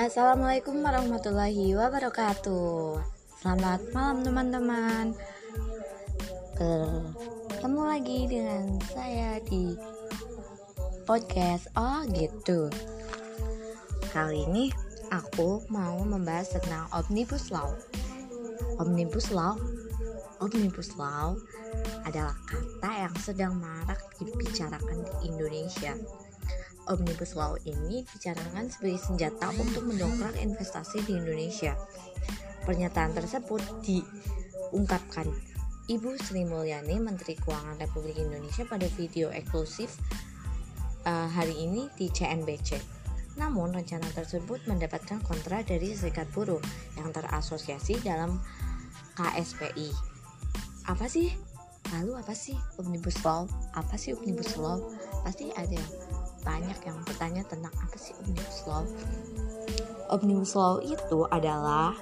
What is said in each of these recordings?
Assalamualaikum warahmatullahi wabarakatuh. Selamat malam teman-teman. Ketemu lagi dengan saya di podcast. Oh gitu. Kali ini aku mau membahas tentang Omnibus Law. Omnibus Law Omnibus Law adalah kata yang sedang marak dibicarakan di Indonesia Omnibus Law ini dicarakan sebagai senjata untuk mendongkrak investasi di Indonesia. Pernyataan tersebut diungkapkan Ibu Sri Mulyani, Menteri Keuangan Republik Indonesia pada video eksklusif uh, hari ini di CNBC. Namun rencana tersebut mendapatkan kontra dari Serikat Buruh yang terasosiasi dalam KSPI. Apa sih? Lalu apa sih Omnibus Law? Apa sih Omnibus Law? Pasti ada banyak yang bertanya tentang apa sih Omnibus Law. Omnibus Law itu adalah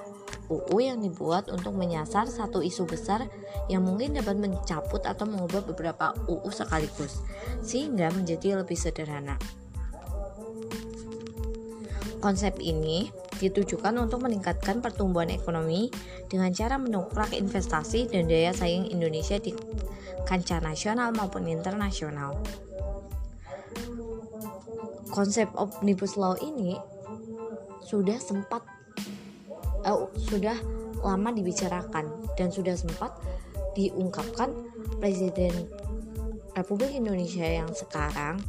UU yang dibuat untuk menyasar satu isu besar yang mungkin dapat mencabut atau mengubah beberapa UU sekaligus, sehingga menjadi lebih sederhana. Konsep ini ditujukan untuk meningkatkan pertumbuhan ekonomi dengan cara mendongkrak investasi dan daya saing Indonesia di kancah nasional maupun internasional konsep omnibus law ini sudah sempat uh, sudah lama dibicarakan dan sudah sempat diungkapkan Presiden Republik Indonesia yang sekarang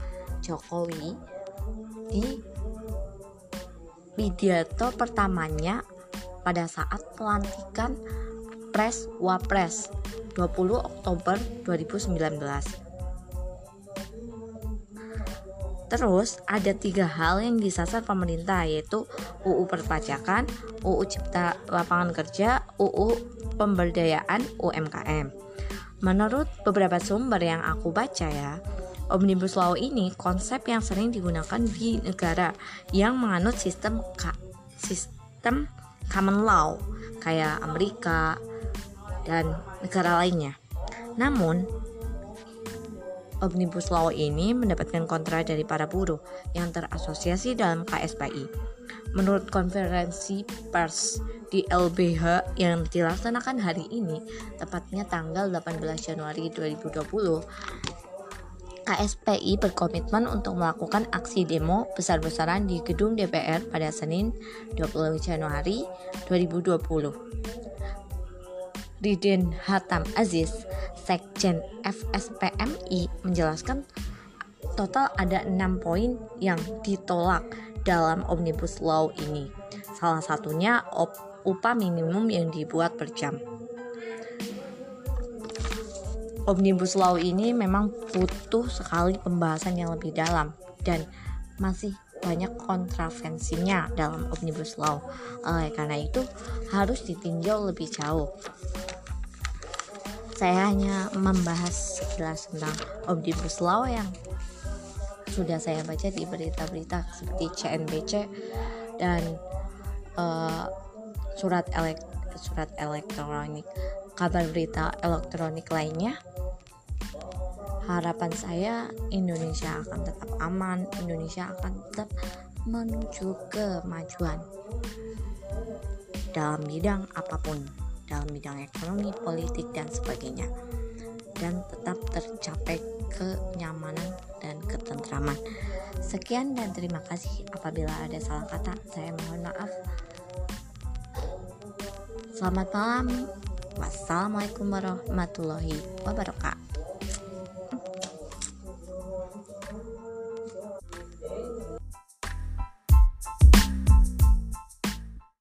Jokowi di pidato pertamanya pada saat pelantikan Pres Wapres 20 Oktober 2019 Terus ada tiga hal yang disasar pemerintah yaitu UU perpajakan, UU cipta lapangan kerja, UU pemberdayaan UMKM. Menurut beberapa sumber yang aku baca ya, Omnibus Law ini konsep yang sering digunakan di negara yang menganut sistem ka, sistem common law kayak Amerika dan negara lainnya. Namun, Omnibus Law ini mendapatkan kontra dari para buruh yang terasosiasi dalam KSPI. Menurut konferensi pers di LBH yang dilaksanakan hari ini, tepatnya tanggal 18 Januari 2020, KSPI berkomitmen untuk melakukan aksi demo besar-besaran di gedung DPR pada Senin 20 Januari 2020. Diden Hatam Aziz, Sekjen FSPMI menjelaskan total ada enam poin yang ditolak dalam Omnibus Law ini. Salah satunya upah minimum yang dibuat per jam. Omnibus Law ini memang butuh sekali pembahasan yang lebih dalam dan masih banyak kontravensinya dalam Omnibus Law. Oleh karena itu, harus ditinjau lebih jauh saya hanya membahas sekilas tentang Omnibus Law yang sudah saya baca di berita-berita seperti CNBC dan uh, surat elek surat elektronik kabar berita elektronik lainnya. Harapan saya Indonesia akan tetap aman Indonesia akan tetap menuju kemajuan dalam bidang apa pun dalam bidang ekonomi, politik, dan sebagainya dan tetap tercapai kenyamanan dan ketentraman. Sekian dan terima kasih. Apabila ada salah kata, saya mohon maaf. Selamat malam. Wassalamualaikum warahmatullahi wabarakatuh.